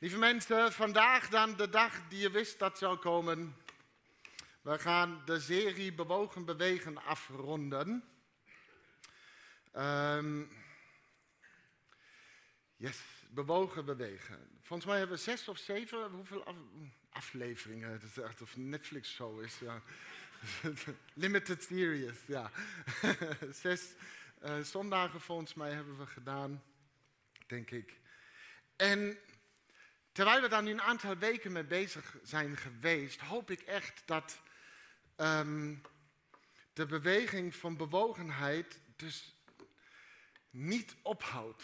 Lieve mensen, vandaag dan de dag die je wist dat zou komen. We gaan de serie Bewogen Bewegen afronden. Ehm, yes, Bewogen Bewegen. Volgens mij hebben we zes of zeven, hoeveel afleveringen? Dat is echt of Netflix show is. Ja. Limited series, ja. zes uh, zondagen volgens mij hebben we gedaan, denk ik. En Terwijl we daar nu een aantal weken mee bezig zijn geweest, hoop ik echt dat ehm, de beweging van bewogenheid dus niet ophoudt.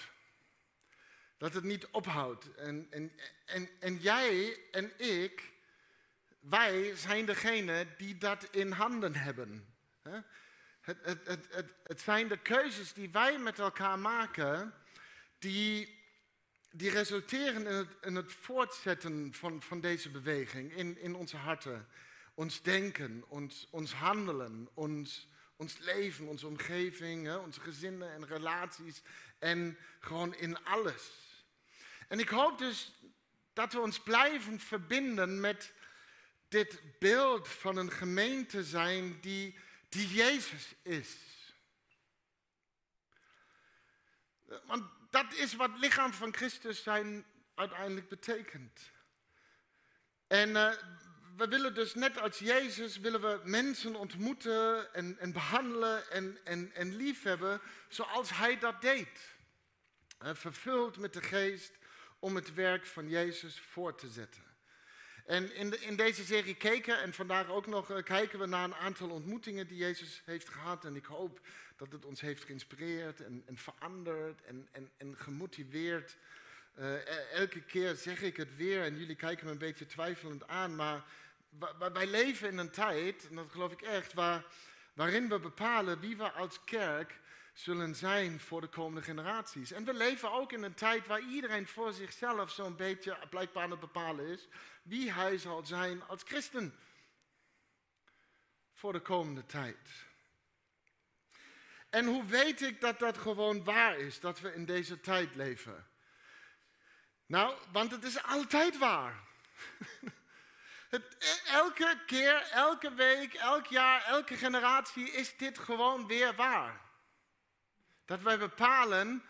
Dat het niet ophoudt. En, en, en, en jij en ik, wij zijn degene die dat in handen hebben. Het, het, het, het, het zijn de keuzes die wij met elkaar maken, die die resulteren in het, in het voortzetten van, van deze beweging in, in onze harten. Ons denken, ons, ons handelen, ons, ons leven, onze omgeving, hè, onze gezinnen en relaties en gewoon in alles. En ik hoop dus dat we ons blijven verbinden met dit beeld van een gemeente zijn die, die Jezus is. Want dat is wat lichaam van Christus zijn uiteindelijk betekent. En uh, we willen dus net als Jezus, willen we mensen ontmoeten en, en behandelen en, en, en liefhebben zoals Hij dat deed. Uh, vervuld met de geest om het werk van Jezus voor te zetten. En in, in deze serie keken en vandaag ook nog uh, kijken we naar een aantal ontmoetingen die Jezus heeft gehad. En ik hoop dat het ons heeft geïnspireerd en, en veranderd en, en, en gemotiveerd. Uh, elke keer zeg ik het weer en jullie kijken me een beetje twijfelend aan, maar wij leven in een tijd, en dat geloof ik echt, waar, waarin we bepalen wie we als kerk zullen zijn voor de komende generaties. En we leven ook in een tijd waar iedereen voor zichzelf zo'n beetje blijkbaar aan het bepalen is wie hij zal zijn als christen voor de komende tijd. En hoe weet ik dat dat gewoon waar is, dat we in deze tijd leven? Nou, want het is altijd waar. Het, elke keer, elke week, elk jaar, elke generatie is dit gewoon weer waar. Dat wij bepalen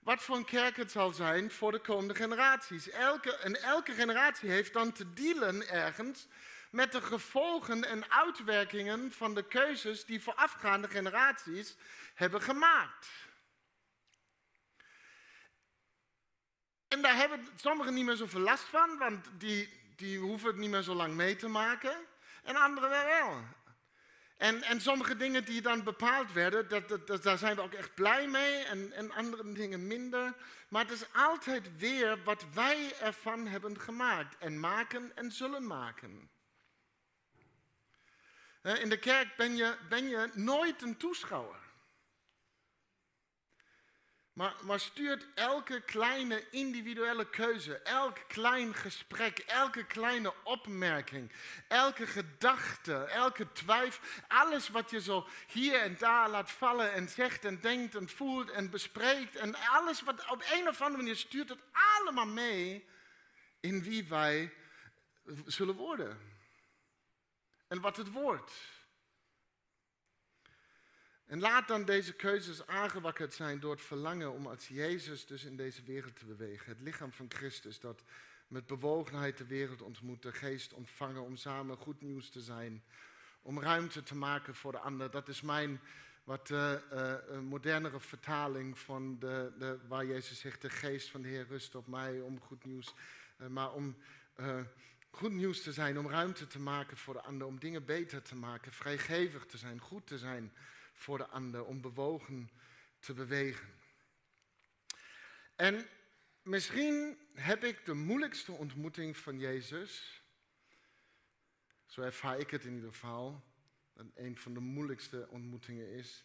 wat voor een kerk het zal zijn voor de komende generaties. Elke, en elke generatie heeft dan te dealen ergens met de gevolgen en uitwerkingen van de keuzes die voorafgaande generaties hebben gemaakt. En daar hebben sommigen niet meer zoveel last van, want die, die hoeven het niet meer zo lang mee te maken. En anderen wel. En, en sommige dingen die dan bepaald werden, dat, dat, daar zijn we ook echt blij mee. En, en andere dingen minder. Maar het is altijd weer wat wij ervan hebben gemaakt. En maken en zullen maken. In de kerk ben je, ben je nooit een toeschouwer. Maar, maar stuurt elke kleine individuele keuze, elk klein gesprek, elke kleine opmerking, elke gedachte, elke twijfel, alles wat je zo hier en daar laat vallen en zegt en denkt en voelt en bespreekt en alles wat op een of andere manier stuurt het allemaal mee in wie wij zullen worden. En wat het wordt. En laat dan deze keuzes aangewakkerd zijn door het verlangen om als Jezus dus in deze wereld te bewegen. Het lichaam van Christus dat met bewogenheid de wereld ontmoet, de geest ontvangen om samen goed nieuws te zijn. Om ruimte te maken voor de ander. Dat is mijn wat uh, uh, modernere vertaling van de, de, waar Jezus zegt, de geest van de Heer rust op mij om goed nieuws. Maar om goed nieuws te zijn, om ruimte te maken voor de ander, om dingen beter te maken, vrijgevig te zijn, goed te zijn voor de ander, om bewogen te bewegen. En misschien heb ik de moeilijkste ontmoeting van Jezus, zo ervaar ik het in ieder geval, dat een van de moeilijkste ontmoetingen is,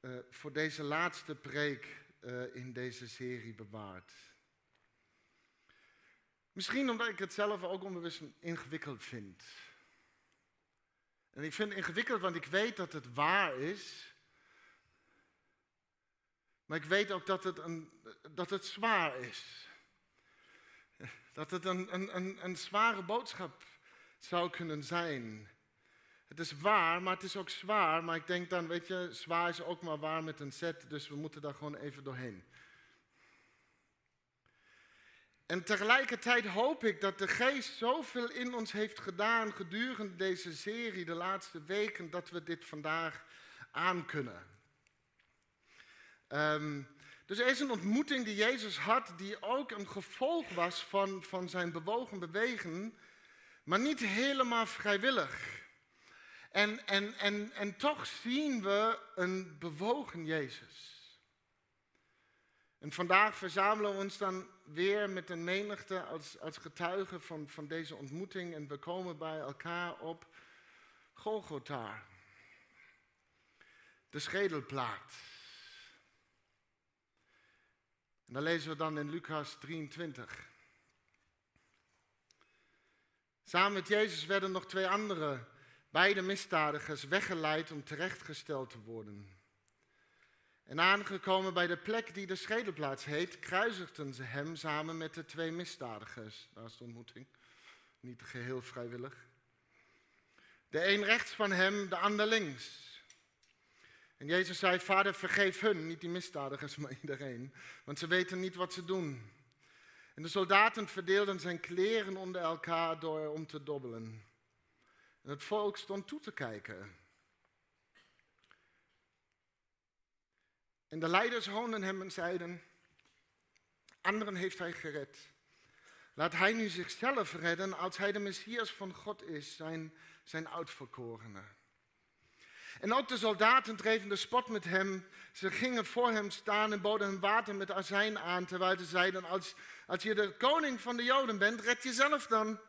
uh, voor deze laatste preek uh, in deze serie bewaard. Misschien omdat ik het zelf ook onbewust ingewikkeld vind. En ik vind het ingewikkeld, want ik weet dat het waar is. Maar ik weet ook dat het, een, dat het zwaar is. Dat het een, een, een, een zware boodschap zou kunnen zijn. Het is waar, maar het is ook zwaar. Maar ik denk dan, weet je, zwaar is ook maar waar met een zet. Dus we moeten daar gewoon even doorheen. En tegelijkertijd hoop ik dat de geest zoveel in ons heeft gedaan gedurende deze serie, de laatste weken, dat we dit vandaag aan kunnen. Ehm, dus er is een ontmoeting die Jezus had, die ook een gevolg was van, van zijn bewogen bewegen, maar niet helemaal vrijwillig. En, en, en, en toch zien we een bewogen Jezus. En vandaag verzamelen we ons dan weer met een menigte als, als getuigen van, van deze ontmoeting. En we komen bij elkaar op Golgotha. De schedelplaat. En dan lezen we dan in Lucas 23. Samen met Jezus werden nog twee andere, beide misdadigers, weggeleid om terechtgesteld te worden. En aangekomen bij de plek die de schedelplaats heet, kruisigden ze hem samen met de twee misdadigers. Daar de ontmoeting. Niet geheel vrijwillig. De een rechts van hem, de ander links. En Jezus zei, vader vergeef hun, niet die misdadigers, maar iedereen. Want ze weten niet wat ze doen. En de soldaten verdeelden zijn kleren onder elkaar door om te dobbelen. En het volk stond toe te kijken. En de leiders hoonden hem en zeiden, anderen heeft hij gered. Laat hij nu zichzelf redden als hij de Messias van God is, zijn, zijn uitverkorene. En ook de soldaten dreven de spot met hem. Ze gingen voor hem staan en boden hem water met azijn aan, terwijl ze zeiden, als, als je de koning van de Joden bent, red jezelf dan.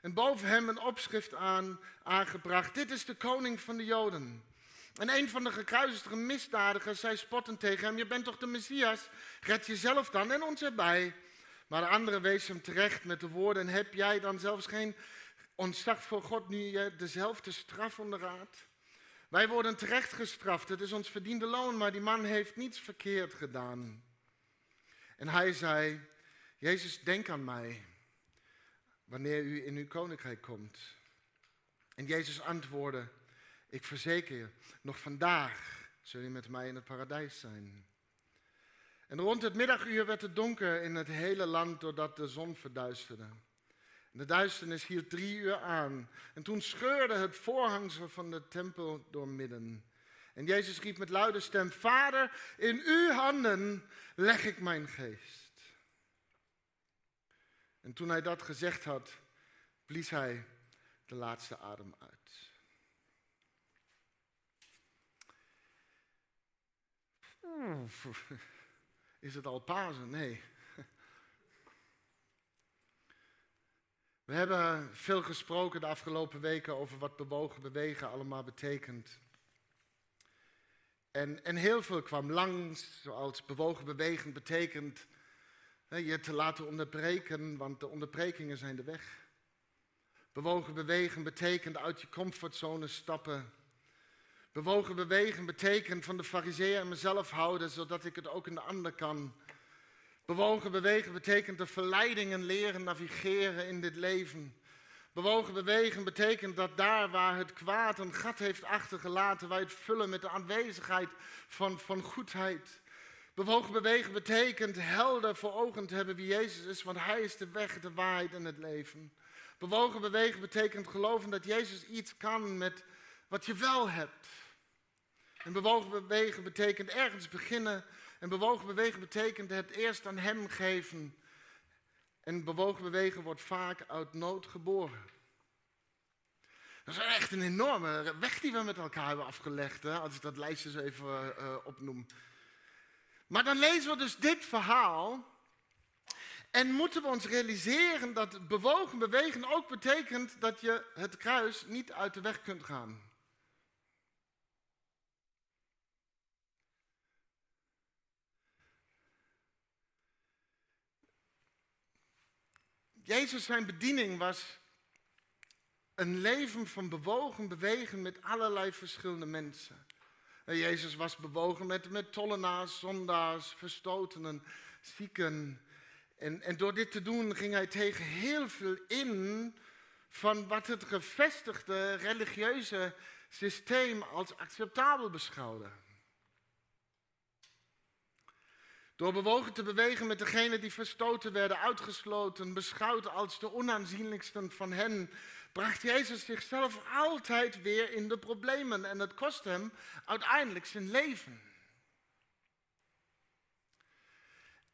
En boven hem een opschrift aan, aangebracht, dit is de koning van de Joden. En een van de gekruisigde misdadigers zei spottend tegen hem: Je bent toch de Messias? Red jezelf dan en ons erbij. Maar de andere wees hem terecht met de woorden: Heb jij dan zelfs geen ontzag voor God nu je dezelfde straf onderraadt? Wij worden terecht gestraft, het is ons verdiende loon, maar die man heeft niets verkeerd gedaan. En hij zei: Jezus, denk aan mij wanneer u in uw koninkrijk komt. En Jezus antwoordde: ik verzeker je, nog vandaag zul je met mij in het paradijs zijn. En rond het middaguur werd het donker in het hele land doordat de zon verduisterde. De duisternis hield drie uur aan. En toen scheurde het voorhangsel van de tempel door midden. En Jezus riep met luide stem: Vader, in uw handen leg ik mijn geest. En toen hij dat gezegd had, blies hij de laatste adem uit. Is het al Pasen? Nee. We hebben veel gesproken de afgelopen weken over wat bewogen bewegen allemaal betekent. En, en heel veel kwam langs, zoals bewogen bewegen betekent je te laten onderbreken, want de onderbrekingen zijn de weg. Bewogen bewegen betekent uit je comfortzone stappen Bewogen bewegen betekent van de fariseeën en mezelf houden, zodat ik het ook in de ander kan. Bewogen bewegen betekent de verleidingen leren navigeren in dit leven. Bewogen bewegen betekent dat daar waar het kwaad een gat heeft achtergelaten, wij het vullen met de aanwezigheid van, van goedheid. Bewogen bewegen betekent helder voor ogen te hebben wie Jezus is, want Hij is de weg, de waarheid en het leven. Bewogen bewegen betekent geloven dat Jezus iets kan met wat je wel hebt. En bewogen bewegen betekent ergens beginnen. En bewogen bewegen betekent het eerst aan Hem geven. En bewogen bewegen wordt vaak uit nood geboren. Dat is echt een enorme weg die we met elkaar hebben afgelegd, hè, als ik dat lijstje even uh, opnoem. Maar dan lezen we dus dit verhaal. En moeten we ons realiseren dat bewogen bewegen ook betekent dat je het kruis niet uit de weg kunt gaan. Jezus zijn bediening was een leven van bewogen bewegen met allerlei verschillende mensen. Jezus was bewogen met, met tollenaars, zondaars, verstotenen, zieken. En, en door dit te doen ging hij tegen heel veel in van wat het gevestigde religieuze systeem als acceptabel beschouwde. Door bewogen te bewegen met degenen die verstoten werden, uitgesloten, beschouwd als de onaanzienlijksten van hen, bracht Jezus zichzelf altijd weer in de problemen en het kost hem uiteindelijk zijn leven.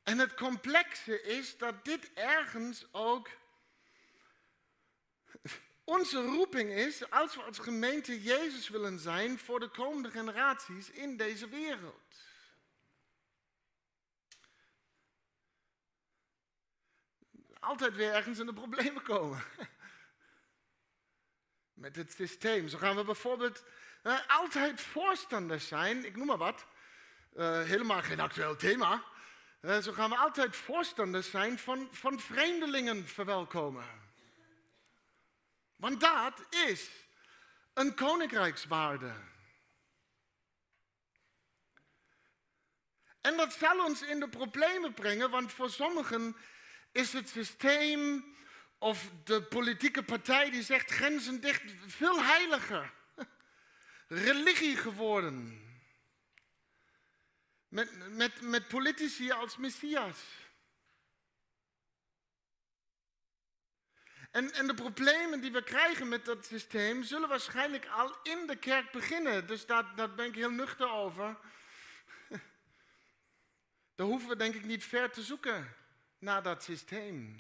En het complexe is dat dit ergens ook onze roeping is als we als gemeente Jezus willen zijn voor de komende generaties in deze wereld. Altijd weer ergens in de problemen komen. Met het systeem. Zo gaan we bijvoorbeeld uh, altijd voorstanders zijn, ik noem maar wat, uh, helemaal geen actueel thema. Uh, zo gaan we altijd voorstanders zijn van, van vreemdelingen verwelkomen. Want dat is een koninkrijkswaarde. En dat zal ons in de problemen brengen, want voor sommigen is het systeem of de politieke partij die zegt grenzen dicht veel heiliger. Religie geworden. Met, met, met politici als messias. En, en de problemen die we krijgen met dat systeem zullen waarschijnlijk al in de kerk beginnen. Dus daar, daar ben ik heel nuchter over. Daar hoeven we denk ik niet ver te zoeken naar dat systeem.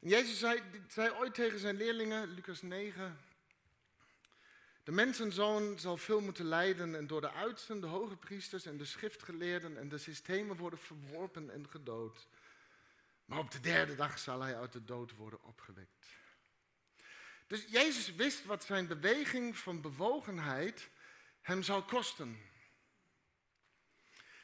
Jezus zei, zei ooit tegen zijn leerlingen, Lucas 9, de mensenzoon zal veel moeten lijden en door de oudsten, de hoge priesters en de schriftgeleerden en de systemen worden verworpen en gedood. Maar op de derde dag zal hij uit de dood worden opgewekt. Dus Jezus wist wat zijn beweging van bewogenheid hem zou kosten.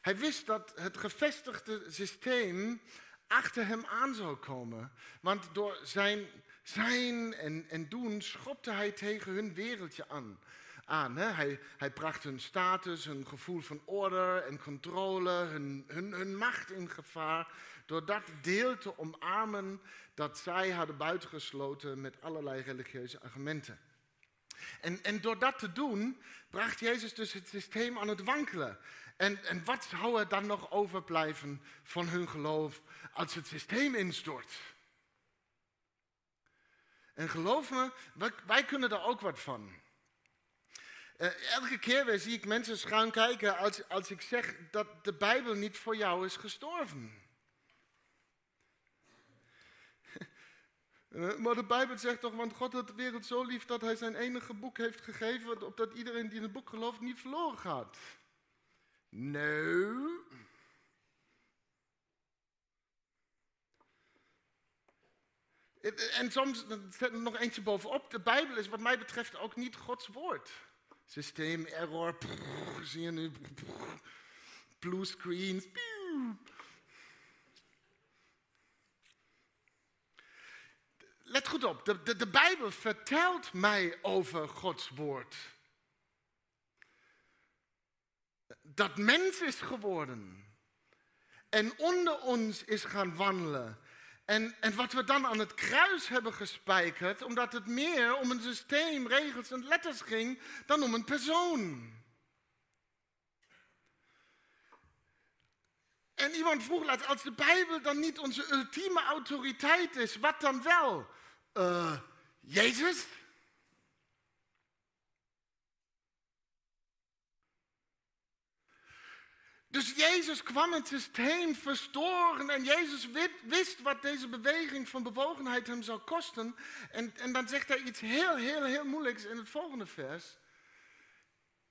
Hij wist dat het gevestigde systeem achter hem aan zou komen. Want door zijn zijn en, en doen schopte hij tegen hun wereldje aan. aan hè? Hij, hij bracht hun status, hun gevoel van orde en controle, hun, hun, hun macht in gevaar. Door dat deel te omarmen dat zij hadden buitengesloten met allerlei religieuze argumenten. En, en door dat te doen, bracht Jezus dus het systeem aan het wankelen. En, en wat zou er dan nog overblijven van hun geloof als het systeem instort? En geloof me, wij, kunnen daar ook wat van. Uh, elke keer weer zie ik mensen schuin kijken als, als ik zeg dat de Bijbel niet voor jou is gestorven. Uh, maar de Bijbel zegt toch, want God had de wereld zo lief dat hij zijn enige boek heeft gegeven, opdat iedereen die in het boek gelooft niet verloren gaat. Nee. En soms zet er nog eentje bovenop. De Bijbel is wat mij betreft ook niet Gods woord. Systeem, error, zie je nu, blue screens. Let goed op, de, de, de Bijbel vertelt mij over Gods woord. Dat mens is geworden en onder ons is gaan wandelen en, en wat we dan aan het kruis hebben gespijkerd, omdat het meer om een systeem, regels en letters ging dan om een persoon. En iemand vroeg laatst, als de Bijbel dan niet onze ultieme autoriteit is, wat dan wel? Uh, Jezus? Dus Jezus kwam het systeem verstoren en Jezus wist wat deze beweging van bewogenheid hem zou kosten. En, en dan zegt hij iets heel, heel, heel moeilijks in het volgende vers.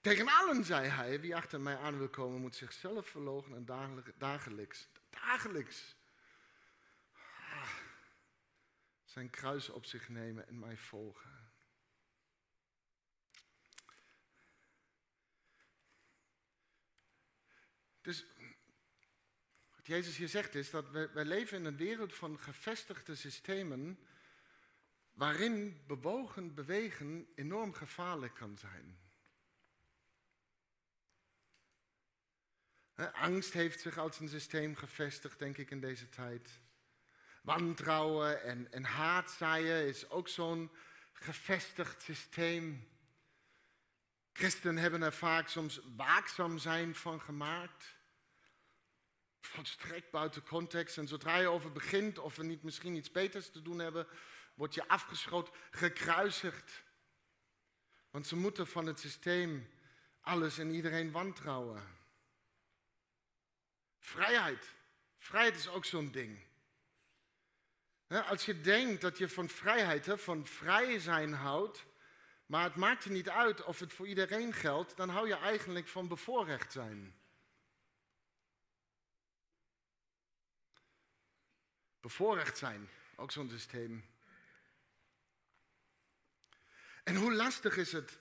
Tegen allen zei hij, wie achter mij aan wil komen, moet zichzelf verlogen en dagelijks, dagelijks ah, zijn kruis op zich nemen en mij volgen. Dus wat Jezus hier zegt is dat wij, wij leven in een wereld van gevestigde systemen waarin bewogen bewegen enorm gevaarlijk kan zijn. Angst heeft zich als een systeem gevestigd, denk ik, in deze tijd. Wantrouwen en, en haatzaaien is ook zo'n gevestigd systeem. Christen hebben er vaak soms waakzaam zijn van gemaakt. Volstrekt buiten context. En zodra je over begint of we niet misschien iets beters te doen hebben, word je afgeschoten, gekruisigd. Want ze moeten van het systeem alles en iedereen wantrouwen. Vrijheid. Vrijheid is ook zo'n ding. Als je denkt dat je van vrijheid, van vrij zijn houdt, maar het maakt er niet uit of het voor iedereen geldt, dan hou je eigenlijk van bevoorrecht zijn. Bevoorrecht zijn, ook zo'n systeem. En hoe lastig is het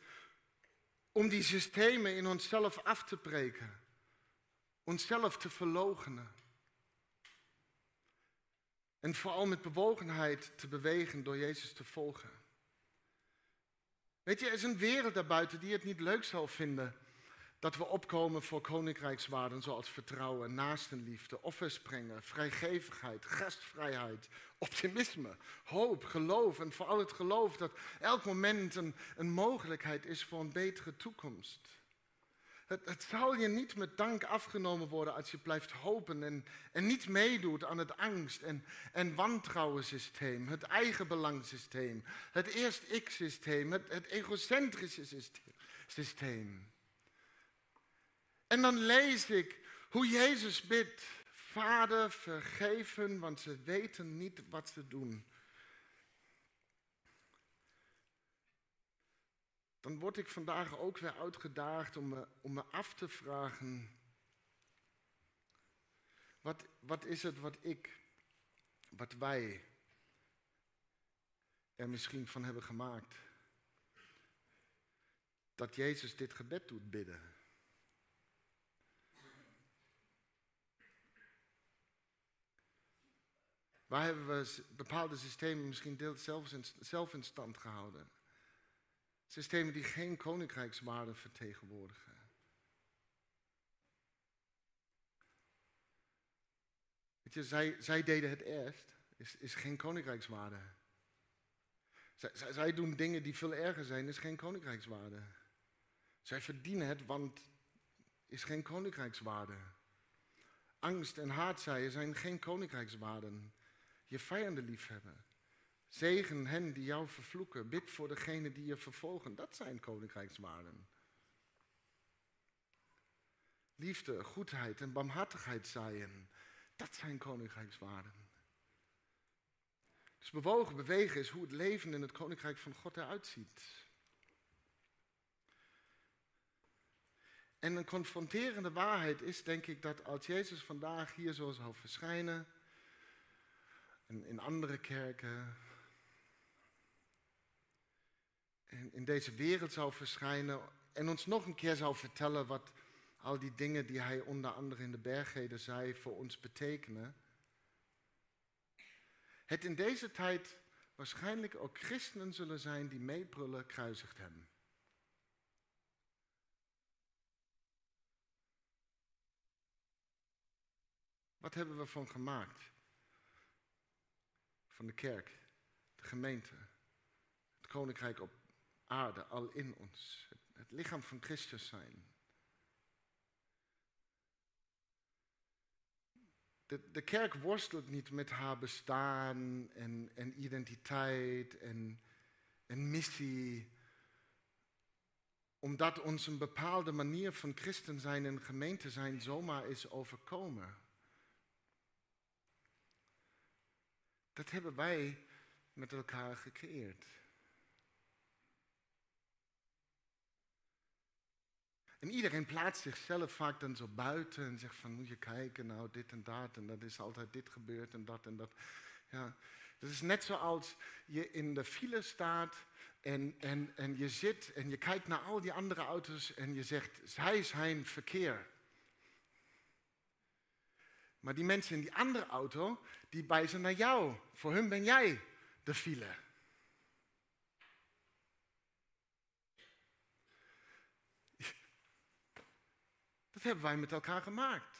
om die systemen in onszelf af te breken, onszelf te verloochenen. En vooral met bewogenheid te bewegen door Jezus te volgen. Weet je, er is een wereld daarbuiten die het niet leuk zal vinden dat we opkomen voor koninkrijkswaarden zoals vertrouwen, naastenliefde, offers brengen, vrijgevigheid, gastvrijheid, optimisme, hoop, geloof en vooral het geloof dat elk moment een, een mogelijkheid is voor een betere toekomst. Het, zal je niet met dank afgenomen worden als je blijft hopen en, en niet meedoet aan het angst- en, en wantrouwensysteem, het eigenbelangsysteem, het eerst ik-systeem, het, het egocentrische systeem. En dan lees ik hoe Jezus bidt, Vader vergeven, want ze weten niet wat ze doen. Dan word ik vandaag ook weer uitgedaagd om me, om me af te vragen, wat, wat is het wat ik, wat wij er misschien van hebben gemaakt? Dat Jezus dit gebed doet bidden. Waar hebben we bepaalde systemen misschien deels zelf zelf in stand gehouden? Systemen die geen koninkrijkswaarde vertegenwoordigen. Zij, zij deden het eerst, is, is geen koninkrijkswaarde. Zij, zij, doen dingen die veel erger zijn, is geen koninkrijkswaarde. Zij verdienen het, want is geen koninkrijkswaarde. Angst en haatzaaien zijn geen koninkrijkswaarden je vijanden liefhebben. Zegen hen die jou vervloeken. Bid voor degenen die je vervolgen. Dat zijn koninkrijkswaarden. Liefde, goedheid en barmhartigheid zaaien. Dat zijn koninkrijkswaarden. Dus bewogen, bewegen is hoe het leven in het koninkrijk van God eruit ziet. En een confronterende waarheid is, denk ik, dat als Jezus vandaag hier zo zal verschijnen, en in andere kerken. En in deze wereld zou verschijnen en ons nog een keer zou vertellen wat al die dingen die hij onder andere in de bergheden zei voor ons betekenen. Het in deze tijd waarschijnlijk ook christenen zullen zijn die meebrullen kruisigt hebben. Wat hebben we van gemaakt? van de kerk, de gemeente, het koninkrijk op aarde, al in ons. Het, lichaam van Christus zijn. De, de, kerk worstelt niet met haar bestaan en, en identiteit en, en missie omdat ons een bepaalde manier van christen zijn en gemeente zijn zomaar is overkomen. Dat hebben wij met elkaar gecreëerd. En iedereen plaatst zichzelf vaak dan zo buiten en zegt van moet je kijken, nou dit en dat en dat is altijd dit gebeurd en dat en dat. Ja, dat is net zoals je in de file staat en, en, en je zit en je kijkt naar al die andere auto's en je zegt zij zijn verkeer. Maar die mensen in die andere auto, die wijzen naar jou. Voor hun ben jij de file. Dat hebben wij met elkaar gemaakt.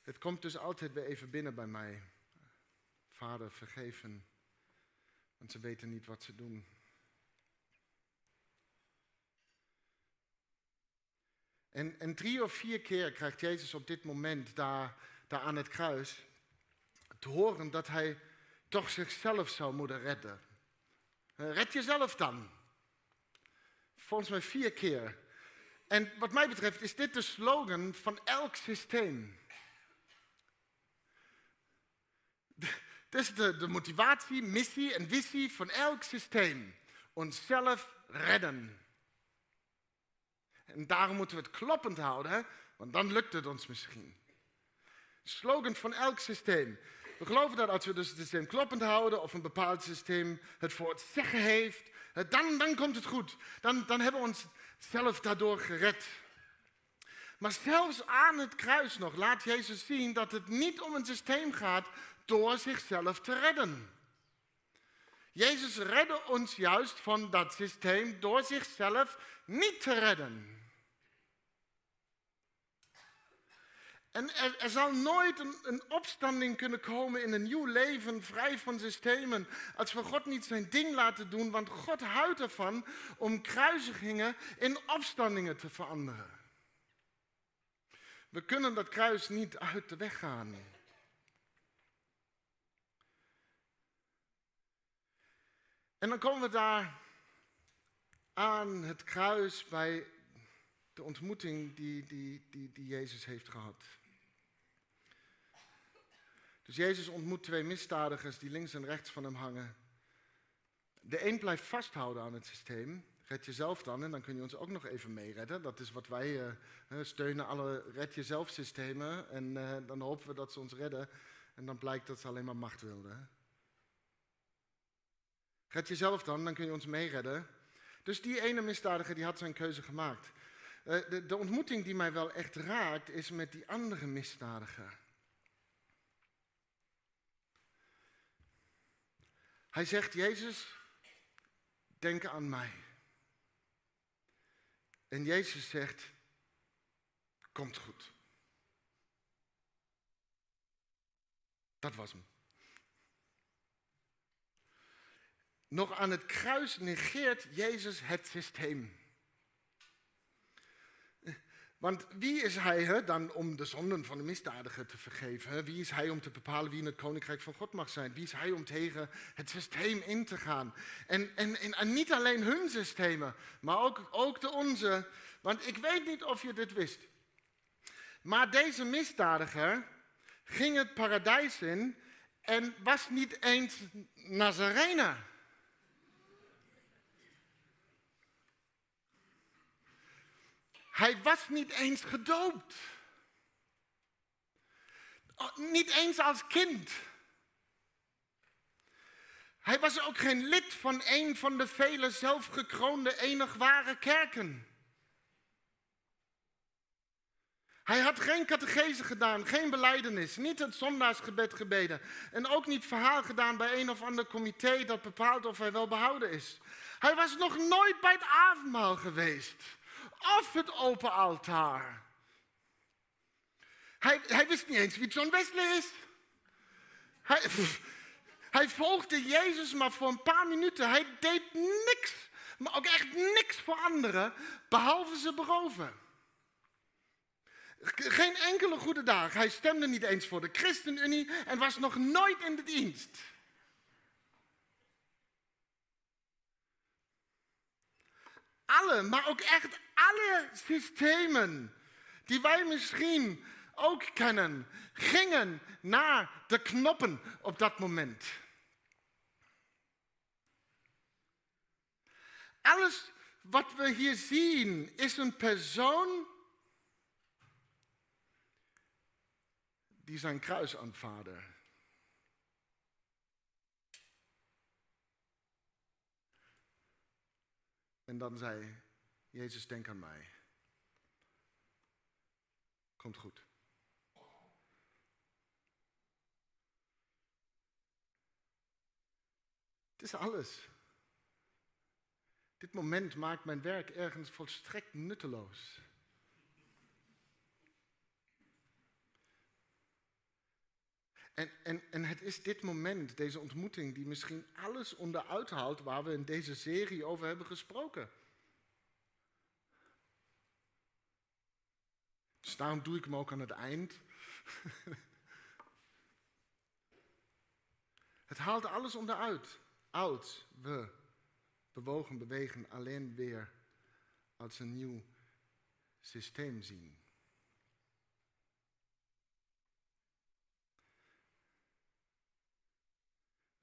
Het komt dus altijd weer even binnen bij mij. Vader, vergeven. Want ze weten niet wat ze doen. En, en drie of vier keer krijgt Jezus op dit moment daar, daar aan het kruis te horen dat hij toch zichzelf zou moeten redden. Red jezelf dan. Volgens mij vier keer. En wat mij betreft is dit de slogan van elk systeem. Dit is de, de motivatie, missie en visie van elk systeem. Onszelf redden. En daarom moeten we het kloppend houden, want dan lukt het ons misschien. Slogan van elk systeem. We geloven dat als we dus het systeem kloppend houden of een bepaald systeem het voor het zeggen heeft, dan, dan komt het goed. Dan, dan hebben we onszelf daardoor gered. Maar zelfs aan het kruis nog laat Jezus zien dat het niet om een systeem gaat door zichzelf te redden. Jezus redde ons juist van dat systeem door zichzelf niet te redden. En er, zal nooit een, een, opstanding kunnen komen in een nieuw leven, vrij van systemen, als we God niet zijn ding laten doen, want God houdt ervan om kruisigingen in opstandingen te veranderen. We kunnen dat kruis niet uit de weg gaan. En dan komen we daar aan het kruis bij de ontmoeting die, die, die, die Jezus heeft gehad. Dus Jezus ontmoet twee misdadigers die links en rechts van hem hangen. De een blijft vasthouden aan het systeem. Red jezelf dan en dan kun je ons ook nog even meeredden. Dat is wat wij uh, steunen, alle red jezelf systemen. En uh, dan hopen we dat ze ons redden. En dan blijkt dat ze alleen maar macht wilden. Red jezelf dan, dan kun je ons meeredden. Dus die ene misdadiger die had zijn keuze gemaakt. De, de ontmoeting die mij wel echt raakt is met die andere misdadiger. Hij zegt, Jezus, denk aan mij. En Jezus zegt, komt goed. Dat was hem. Nog aan het kruis negeert Jezus het systeem. Want wie is hij dan om de zonden van de misdadiger te vergeven? Wie is hij om te bepalen wie in het koninkrijk van God mag zijn? Wie is hij om tegen het systeem in te gaan? En, en, en, niet alleen hun systemen, maar ook, ook de onze. Want ik weet niet of je dit wist. Maar deze misdadiger ging het paradijs in en was niet eens Nazarena. Hij was niet eens gedoopt. Oh, niet eens als kind. Hij was ook geen lid van een van de vele zelfgekroonde enig ware kerken. Hij had geen catechese gedaan, geen beleidenis, niet het zondaarsgebed gebeden en ook niet verhaal gedaan bij een of ander comité dat bepaalt of hij wel behouden is. Hij was nog nooit bij het avondmaal geweest of het open altaar. Hij, hij wist niet eens wie John Wesley is. Hij, hij volgde Jezus maar voor een paar minuten. Hij deed niks, maar ook echt niks voor anderen, behalve ze beroven. Geen enkele goede dag. Hij stemde niet eens voor de ChristenUnie en was nog nooit in de dienst. Alle, maar ook echt alle systemen die wij misschien ook kennen, gingen naar de knoppen op dat moment. Alles wat we hier zien is een persoon die zijn kruis aanvaarde. En dan zei Jezus, denk aan mij. Komt goed. Het is alles. Dit moment maakt mijn werk ergens volstrekt nutteloos. En, en, en het is dit moment, deze ontmoeting, die misschien alles onderuit haalt waar we in deze serie over hebben gesproken. Dus daarom doe ik hem ook aan het eind. het haalt alles onderuit. Oud, we bewogen, bewegen alleen weer als een nieuw systeem zien.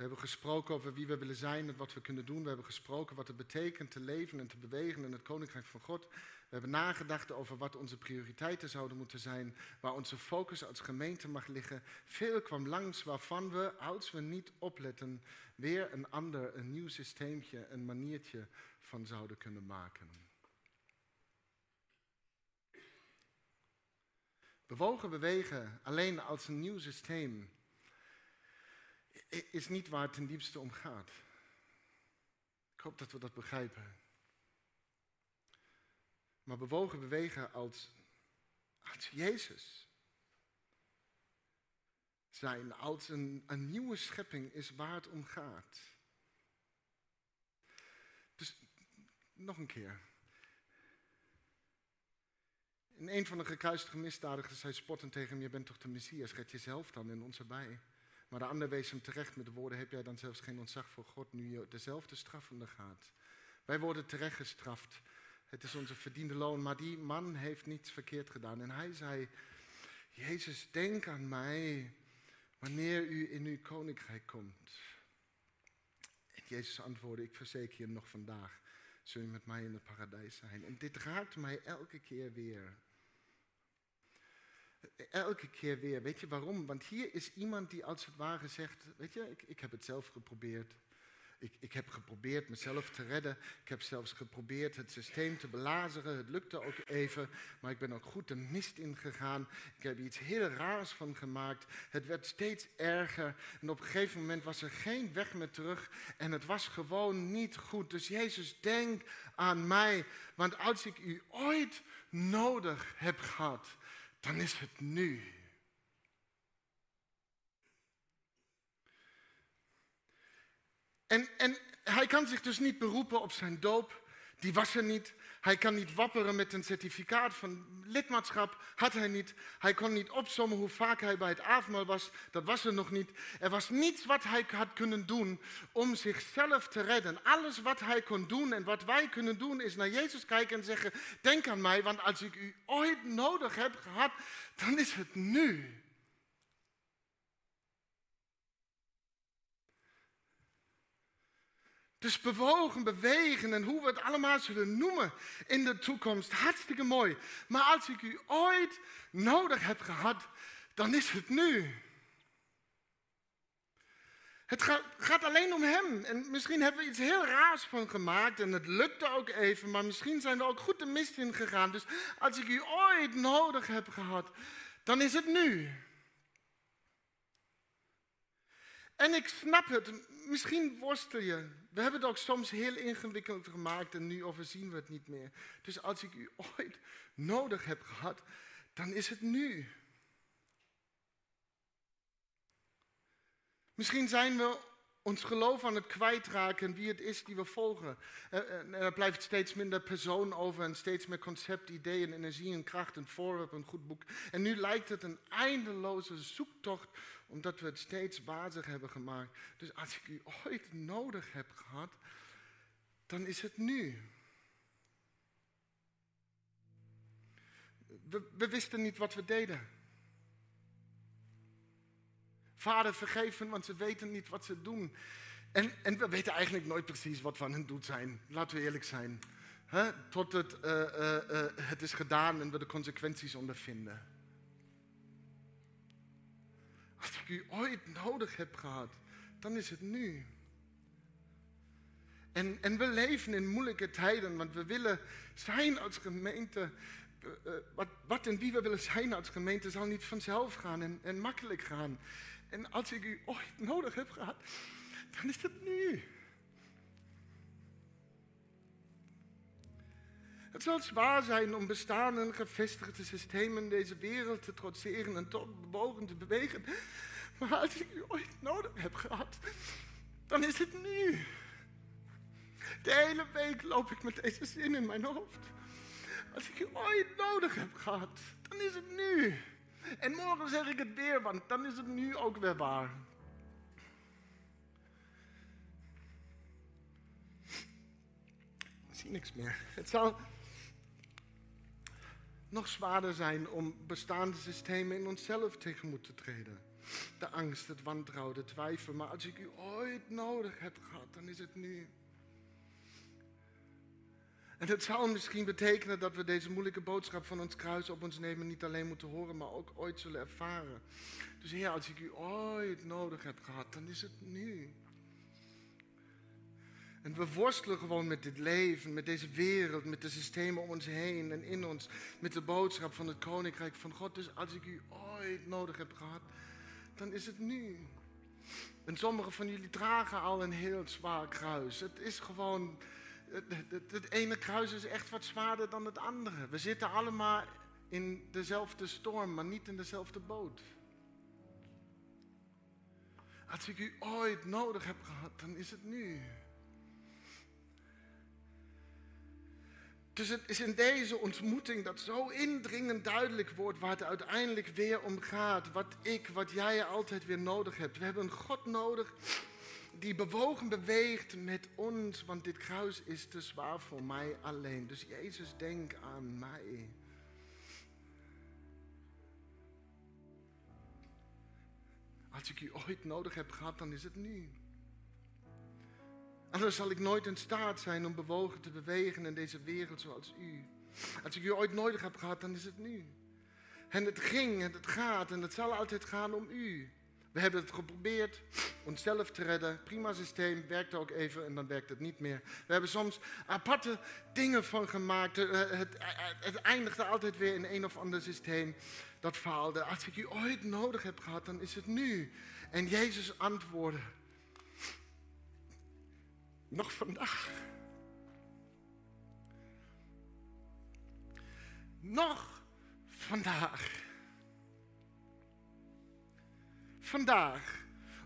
We hebben gesproken over wie we willen zijn en wat we kunnen doen. We hebben gesproken wat het betekent te leven en te bewegen in het Koninkrijk van God. We hebben nagedacht over wat onze prioriteiten zouden moeten zijn, waar onze focus als gemeente mag liggen. Veel kwam langs waarvan we, als we niet opletten, weer een ander, een nieuw systeemje, een maniertje van zouden kunnen maken. Bewogen bewegen alleen als een nieuw systeem is niet waar het ten diepste om gaat. Ik hoop dat we dat begrijpen. Maar bewogen bewegen als, als Jezus zijn, als een, een nieuwe schepping is waar het om gaat. Dus nog een keer. In een van de gekruistige misdadigers zei spottend tegen hem, je bent toch de Messias, red jezelf dan in ons erbij. Maar de ander wees hem terecht met de woorden: Heb jij dan zelfs geen ontzag voor God nu je dezelfde straf ondergaat? Wij worden terecht gestraft. Het is onze verdiende loon. Maar die man heeft niets verkeerd gedaan. En hij zei: Jezus, denk aan mij wanneer u in uw koninkrijk komt. En Jezus antwoordde: Ik verzeker je nog vandaag. Zul je met mij in het paradijs zijn? En dit raakt mij elke keer weer. Elke keer weer. Weet je waarom? Want hier is iemand die als het ware zegt: Weet je, ik, ik heb het zelf geprobeerd. Ik, ik, heb geprobeerd mezelf te redden. Ik heb zelfs geprobeerd het systeem te belazeren. Het lukte ook even, maar ik ben ook goed de mist ingegaan. Ik heb iets heel raars van gemaakt. Het werd steeds erger. En op een gegeven moment was er geen weg meer terug. En het was gewoon niet goed. Dus Jezus, denk aan mij. Want als ik u ooit nodig heb gehad, dan is het nu. En, en hij kan zich dus niet beroepen op zijn doop. Die was er niet. Hij kan niet wapperen met een certificaat van lidmaatschap. Had hij niet. Hij kon niet opzommen hoe vaak hij bij het avondmaal was. Dat was er nog niet. Er was niets wat hij had kunnen doen om zichzelf te redden. Alles wat hij kon doen en wat wij kunnen doen is naar Jezus kijken en zeggen: Denk aan mij, want als ik u ooit nodig heb gehad, dan is het nu. Dus bewogen, bewegen en hoe we het allemaal zullen noemen in de toekomst. Hartstikke mooi. Maar als ik u ooit nodig heb gehad, dan is het nu. Het gaat, alleen om Hem. En misschien hebben we iets heel raars van gemaakt en het lukte ook even, maar misschien zijn we ook goed de mist in gegaan. Dus als ik u ooit nodig heb gehad, dan is het nu. En ik snap het, misschien worstel je. We hebben het ook soms heel ingewikkeld gemaakt en nu overzien we het niet meer. Dus als ik u ooit nodig heb gehad, dan is het nu. Misschien zijn we ons geloof aan het kwijtraken wie het is die we volgen. En er blijft steeds minder persoon over en steeds meer concept, ideeën, energie en kracht, een voorwerp, een goed boek. En nu lijkt het een eindeloze zoektocht omdat we het steeds wazig hebben gemaakt. Dus als ik u ooit nodig heb gehad, dan is het nu. We, wisten niet wat we deden. Vader, vergeef hen, want ze weten niet wat ze doen. En, en we weten eigenlijk nooit precies wat van hen doet zijn. Laten we eerlijk zijn. Tot het, uh, uh, uh, het is gedaan en we de consequenties ondervinden. Als ik u ooit nodig heb gehad, dan is het nu. En, en we leven in moeilijke tijden, want we willen zijn als gemeente. Uh, wat, wat en wie we willen zijn als gemeente zal niet vanzelf gaan en, en makkelijk gaan. En als ik u ooit nodig heb gehad, dan is het nu. Het zal zwaar zijn om bestaande gevestigde systemen in deze wereld te trotseren en tot bewogen te bewegen. Maar als ik u ooit nodig heb gehad, dan is het nu. De hele week loop ik met deze zin in mijn hoofd. Als ik u ooit nodig heb gehad, dan is het nu. En morgen zeg ik het weer, want dan is het nu ook weer waar. Ik zie niks meer. Het zal nog zwaarder zijn om bestaande systemen in onszelf tegemoet te treden. De angst, het wantrouwen, de twijfel. Maar als ik u ooit nodig heb gehad, dan is het nu. En het zal misschien betekenen dat we deze moeilijke boodschap van ons kruis op ons nemen niet alleen moeten horen, maar ook ooit zullen ervaren. Dus Heer, als ik u ooit nodig heb gehad, dan is het nu. En we worstelen gewoon met dit leven, met deze wereld, met de systemen om ons heen en in ons, met de boodschap van het Koninkrijk van God. Dus als ik u ooit nodig heb gehad, dan is het nu. En sommigen van jullie dragen al een heel zwaar kruis. Het is gewoon, het, het, het ene kruis is echt wat zwaarder dan het andere. We zitten allemaal in dezelfde storm, maar niet in dezelfde boot. Als ik u ooit nodig heb gehad, dan is het nu. Dus het is in deze ontmoeting dat zo indringend duidelijk wordt waar het uiteindelijk weer om gaat. Wat ik, wat jij altijd weer nodig hebt. We hebben een God nodig die bewogen beweegt met ons, want dit kruis is te zwaar voor mij alleen. Dus Jezus, denk aan mij. Als ik u ooit nodig heb gehad, dan is het nu. Anders zal ik nooit in staat zijn om bewogen te bewegen in deze wereld zoals u. Als ik u ooit nodig heb gehad, dan is het nu. En het ging en het gaat en het zal altijd gaan om u. We hebben het geprobeerd onszelf te redden. Prima systeem, werkte ook even en dan werkt het niet meer. We hebben soms aparte dingen van gemaakt. Eh, het, het, het eindigde altijd weer in een of ander systeem dat faalde. Als ik u ooit nodig heb gehad, dan is het nu. En Jezus antwoordde. Nog vandaag. Nog vandaag. Vandaag.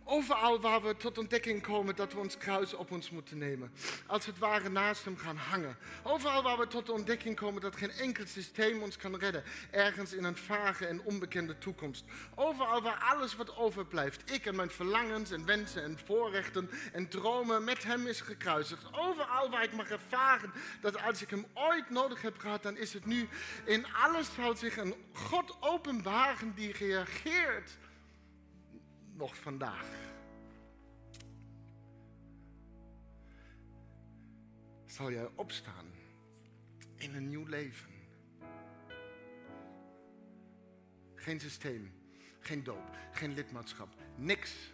Overal waar we tot ontdekking komen dat we ons kruis op ons moeten nemen. Als het ware naast hem gaan hangen. Overal waar we tot de ontdekking komen dat geen enkel systeem ons kan redden. Ergens in een vage en onbekende toekomst. Overal waar alles wat overblijft. Ik en mijn verlangens en wensen en voorrechten en dromen met hem is gekruisigd. Overal waar ik mag ervaren dat als ik hem ooit nodig heb gehad, dan is het nu. In alles zal zich een God openbaren die reageert nog vandaag. Zal jij opstaan in een nieuw leven? Geen systeem, geen doop, geen lidmaatschap, niks.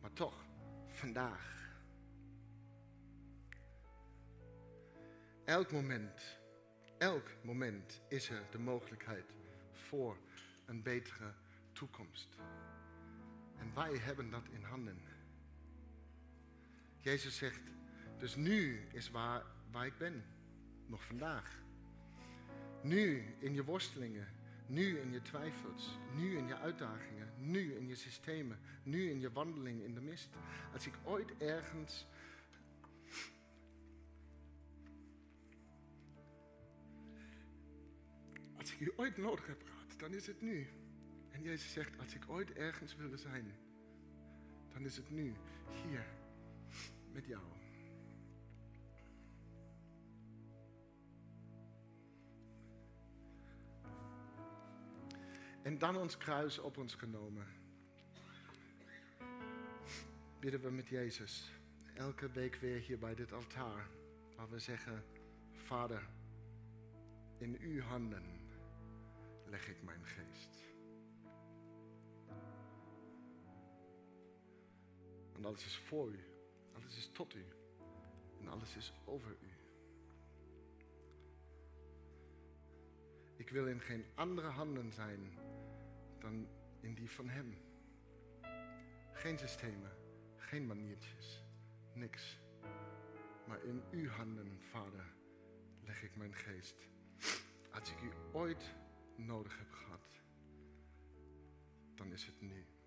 Maar toch, vandaag. Elk moment, elk moment is er de mogelijkheid voor een betere toekomst. En wij hebben dat in handen. Jezus zegt, dus nu is waar, waar ik ben. Nog vandaag. Nu in je worstelingen. Nu in je twijfels. Nu in je uitdagingen. Nu in je systemen. Nu in je wandeling in de mist. Als ik ooit ergens Als ik je ooit nodig heb dan is het nu. En Jezus zegt, als ik ooit ergens wilde zijn, dan is het nu, hier, met jou. En dan ons kruis op ons genomen. Bidden we met Jezus elke week weer hier bij dit altaar. Waar we zeggen, Vader, in uw handen leg ik mijn geest. En alles is voor u, alles is tot u en alles is over u. Ik wil in geen andere handen zijn dan in die van Hem. Geen systemen, geen maniertjes, niks. Maar in uw handen, Vader, leg ik mijn geest. Als ik u ooit nodig heb gehad, dan is het nu.